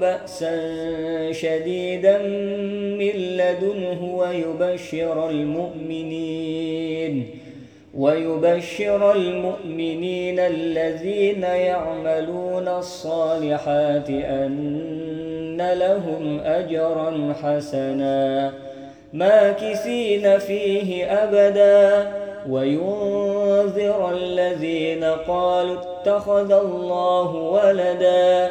بأسا شديدا من لدنه ويبشر المؤمنين ويبشر المؤمنين الذين يعملون الصالحات أن لهم أجرا حسنا ماكثين فيه أبدا. وينذر الذين قالوا اتخذ الله ولدا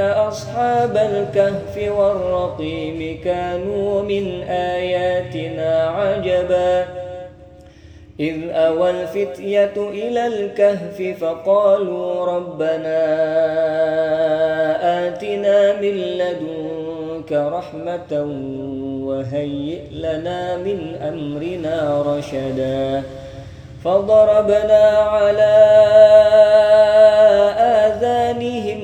أصحاب الكهف والرقيم كانوا من آياتنا عجبا. إذ أوى الفتية إلى الكهف فقالوا ربنا آتنا من لدنك رحمة وهيئ لنا من أمرنا رشدا. فضربنا على آذانهم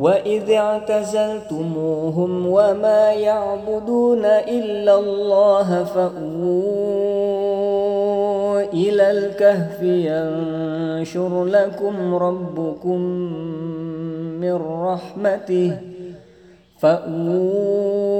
وإذ اعتزلتموهم وما يعبدون إلا الله فأووا إلى الكهف ينشر لكم ربكم من رحمته فأووا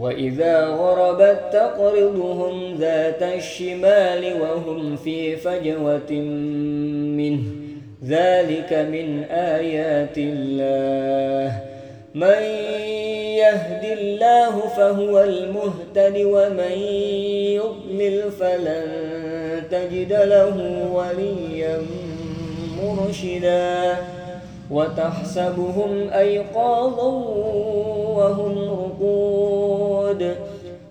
وإذا غربت تقرضهم ذات الشمال وهم في فجوة منه ذلك من آيات الله من يهد الله فهو المهتد ومن يضلل فلن تجد له وليا مرشدا وتحسبهم أيقاظا وهم رقود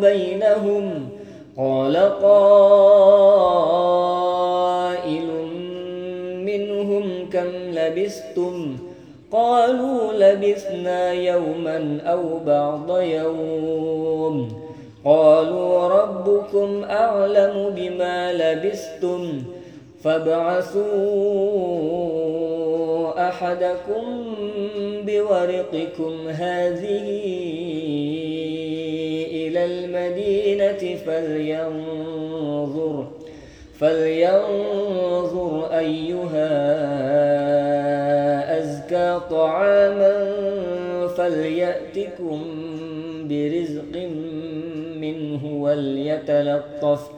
بينهم قال قائل منهم كم لبثتم قالوا لبثنا يوما أو بعض يوم قالوا ربكم أعلم بما لبثتم فابعثوا أحدكم بورقكم هذه إلى المدينة فلينظر فلينظر أيها أزكى طعاما فليأتكم برزق منه وليتلطف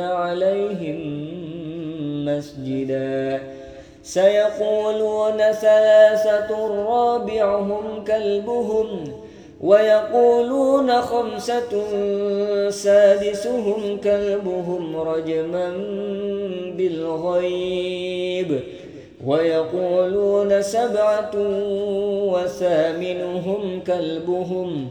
عليهم مسجداً. سيقولون ثلاثة رابعهم كلبهم ويقولون خمسة سادسهم كلبهم رجما بالغيب. ويقولون سبعة وثامنهم كلبهم.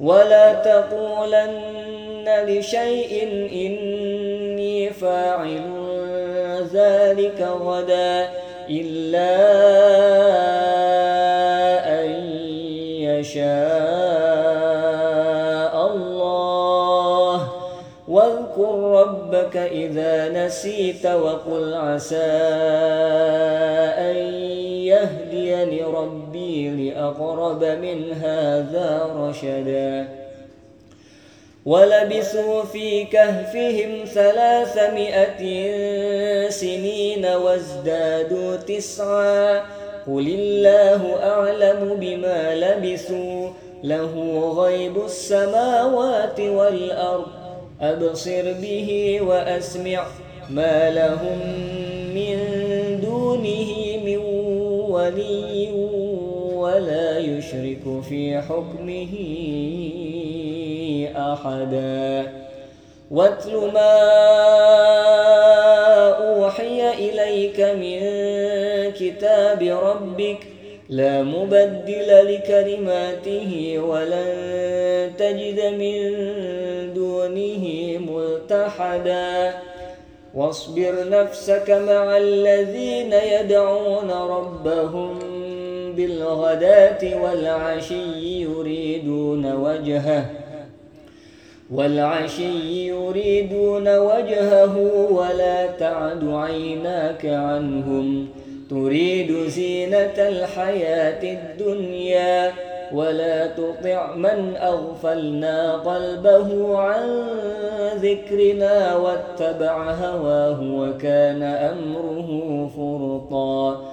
ولا تقولن لشيء إني فاعل ذلك غدا إلا أن يشاء الله واذكر ربك إذا نسيت وقل عسى أن ربي لأقرب من هذا رشدا. ولبثوا في كهفهم ثلاثمائة سنين وازدادوا تسعا. قل الله أعلم بما لبثوا. له غيب السماوات والأرض. أبصر به وأسمع. ما لهم من دونه من ولي. يشرك في حكمه أحدا واتل ما أوحي إليك من كتاب ربك لا مبدل لكلماته ولن تجد من دونه ملتحدا. واصبر نفسك مع الذين يدعون ربهم بالغداة والعشي يريدون وجهه والعشي يريدون وجهه ولا تعد عيناك عنهم. تريد زينة الحياة الدنيا ولا تطع من أغفلنا قلبه عن ذكرنا واتبع هواه وكان أمره فرطا.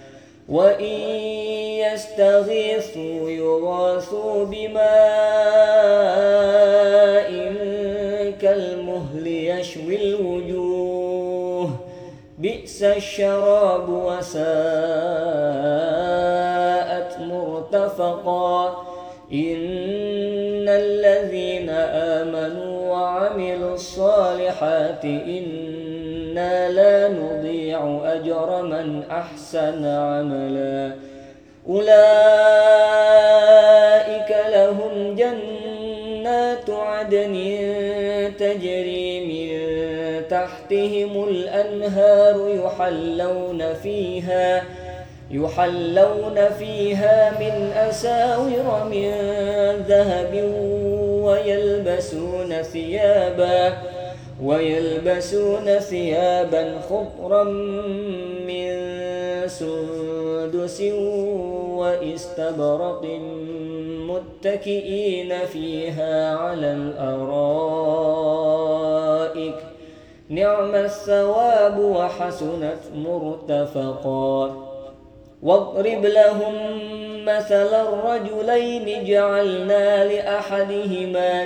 وإن يستغيثوا يغاثوا بماء كالمهل يشوي الوجوه بئس الشراب وساءت مرتفقا إن الذين آمنوا وعملوا الصالحات إنا لا نضيع أجر من أحسن عملا. أولئك لهم جنات عدن تجري من تحتهم الأنهار يحلون فيها يحلون فيها من أساور من ذهب ويلبسون ثيابا. ويلبسون ثيابا خضرا من سندس وإستبرق متكئين فيها على الأرائك. نعم الثواب وحسنت مرتفقا. واضرب لهم مثل الرجلين جعلنا لأحدهما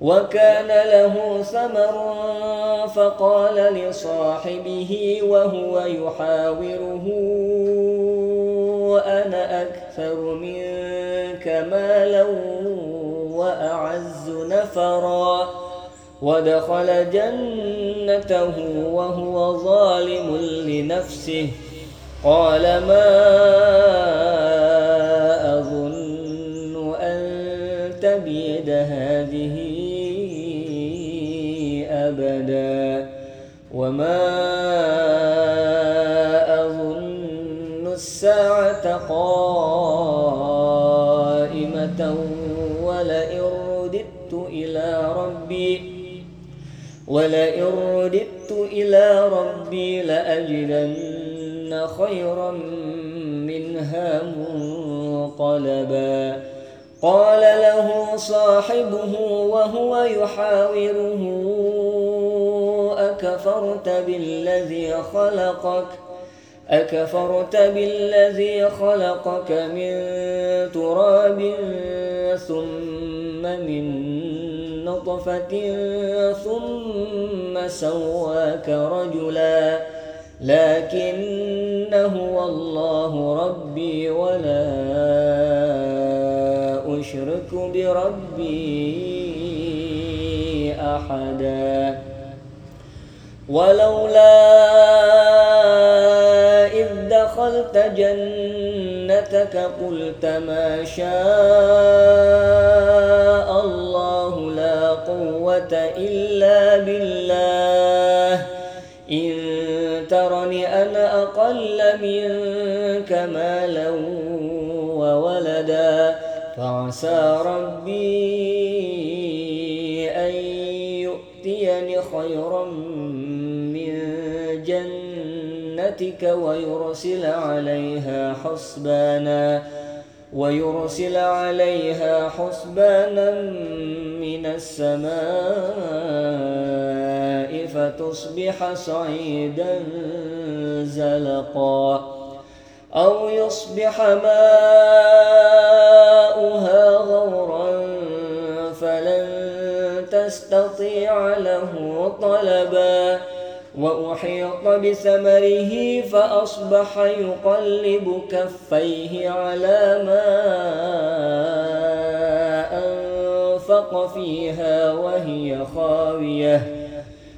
وكان له ثمر فقال لصاحبه وهو يحاوره أنا أكثر منك مالا وأعز نفرا. ودخل جنته وهو ظالم لنفسه. قال ما تبيد هذه أبدا. وما أظن الساعة قائمة ولئن رددت إلى ربي ولئن رددت إلى ربي لأجدن خيرا منها منقلبا. قال له صاحبه وهو يحاوره أكفرت بالذي خلقك؟ أكفرت بالذي خلقك من تراب ثم من نطفة ثم سواك رجلا لكن هو الله ربي ولا أشرك بربي أحدا. ولولا إذ دخلت جنتك قلت ما شاء الله لا قوة إلا بالله. إن ترني أنا أقل منك مالا فعسى ربي أن يؤتيني خيرا من جنتك ويرسل عليها حسبانا ويرسل عليها حسبانا من السماء فتصبح صعيدا زلقا أو يصبح ماؤها غورا فلن تستطيع له طلبا. وأحيط بثمره فأصبح يقلب كفيه على ما أنفق فيها وهي خاوية.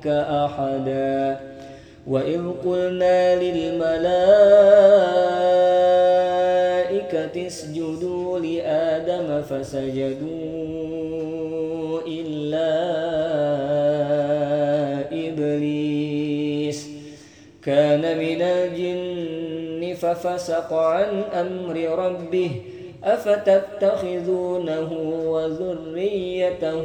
ربك أحدا. وإذ قلنا للملائكة اسجدوا لآدم فسجدوا إلا إبليس. كان من الجن ففسق عن أمر ربه أفتتخذونه وذريته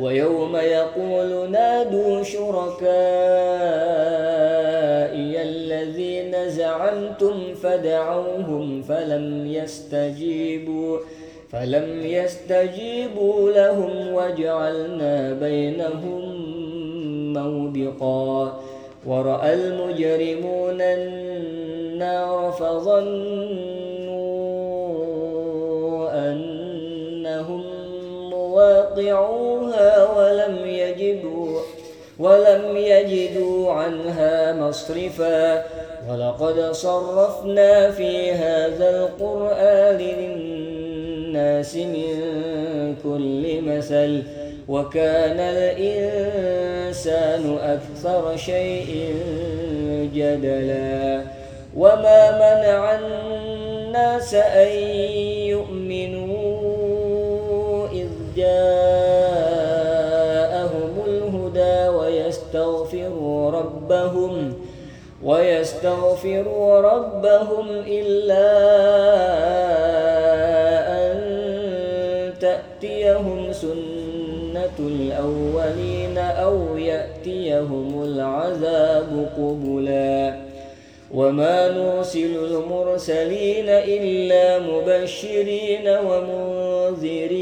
ويوم يقول نادوا شركائي الذين زعمتم فدعوهم فلم يستجيبوا فلم يستجيبوا لهم وجعلنا بينهم موبقا. ورأى المجرمون النار فظنوا ولم يجدوا ولم يجدوا عنها مصرفا. ولقد صرفنا في هذا القرآن للناس من كل مثل وكان الإنسان أكثر شيء جدلا. وما منع الناس أن يؤمنوا جاءهم ويستغفروا ربهم ويستغفروا ربهم إلا أن تأتي تأتيهم سنة الأولين أو يأتيهم العذاب قبلا. وما نرسل المرسلين إلا مبشرين ومنذرين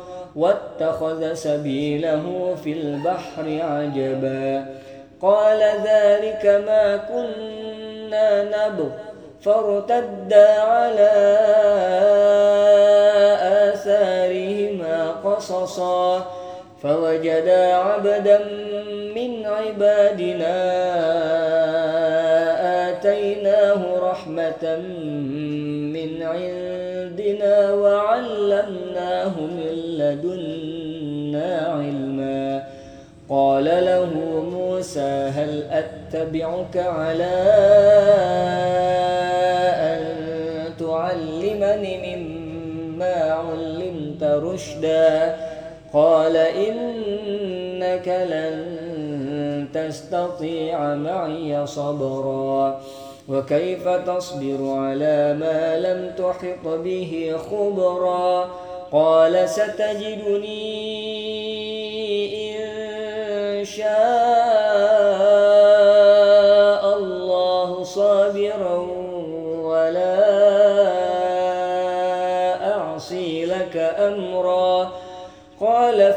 واتخذ سبيله في البحر عجبا. قال ذلك ما كنا نبغ. فارتدا على آثارهما قصصا. فوجدا عبدا من عبادنا رحمة من عندنا وعلمناه من لدنا علما قال له موسى هل أتبعك على أن تعلمني مما علمت رشدا قال إنك لن تستطيع معي صبرا وكيف تصبر على ما لم تحط به خبرا؟ قال ستجدني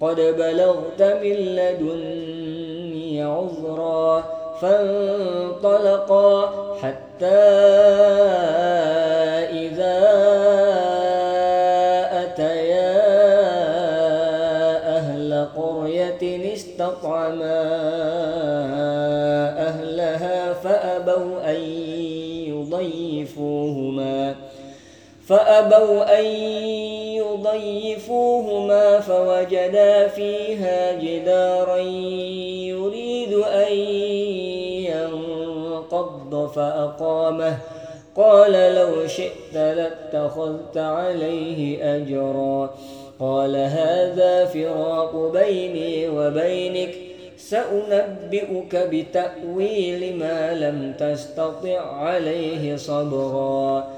قد بلغت من لدني عذرا فانطلقا حتى إذا أتيا أهل قرية استطعما أهلها فأبوا أن يضيفوهما فأبوا أن يضيفوهما فوجدا فيها جدارا يريد أن ينقض فأقامه. قال لو شئت لاتخذت عليه أجرا. قال هذا فراق بيني وبينك. سأنبئك بتأويل ما لم تستطع عليه صبرا.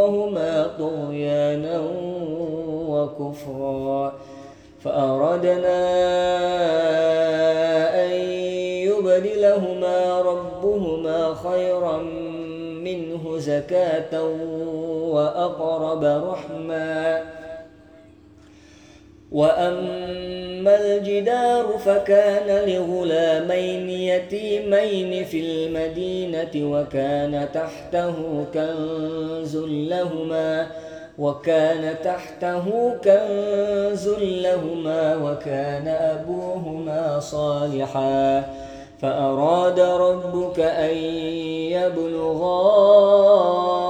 يرهقهما طغيانا وكفرا. فأردنا أن يبدلهما ربهما خيرا منه زكاة وأقرب رحمًا. وأما الجدار فكان لغلامين يتيمين في المدينة وكان تحته كنز لهما وكان تحته كنز لهما وكان أبوهما صالحا. فأراد ربك أن يبلغا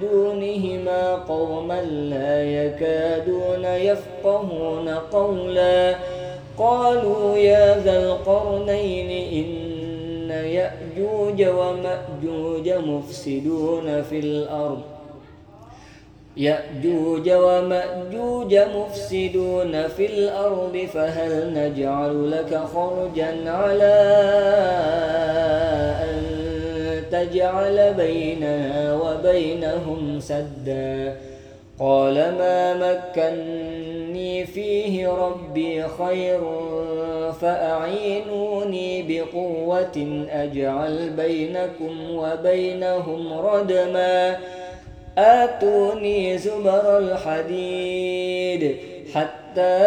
دونهما قوما لا يكادون يفقهون قولا. قالوا يا ذا القرنين إن يأجوج ومأجوج مفسدون في الأرض. يأجوج ومأجوج مفسدون في الأرض فهل نجعل لك خرجا على أن تجعل بيننا وبينهم سدا. قال ما مكني فيه ربي خير فأعينوني بقوة أجعل بينكم وبينهم ردماً. آتوني زبر الحديد حتى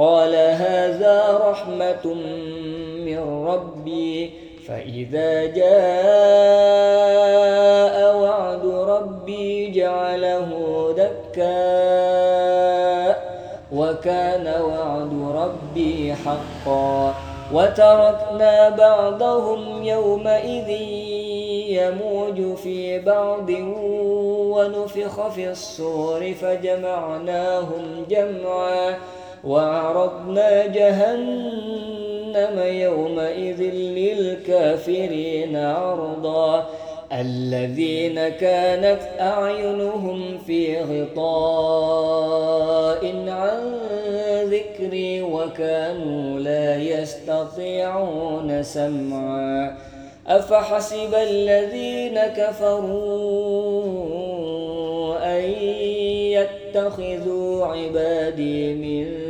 قال هذا رحمة من ربي فإذا جاء وعد ربي جعله دكا وكان وعد ربي حقا. وتركنا بعضهم يومئذ يموج في بعض ونفخ في الصور فجمعناهم جمعا. وعرضنا جهنم يومئذ للكافرين عرضا. الذين كانت أعينهم في غطاء عن ذكري وكانوا لا يستطيعون سمعا. أفحسب الذين كفروا أن يتخذوا عبادي من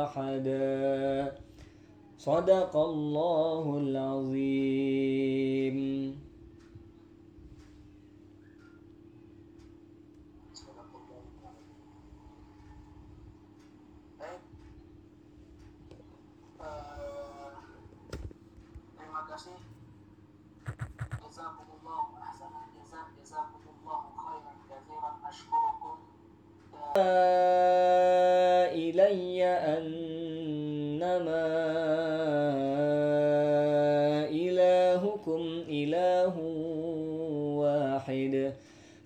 أحدا صدق الله العظيم. Baik.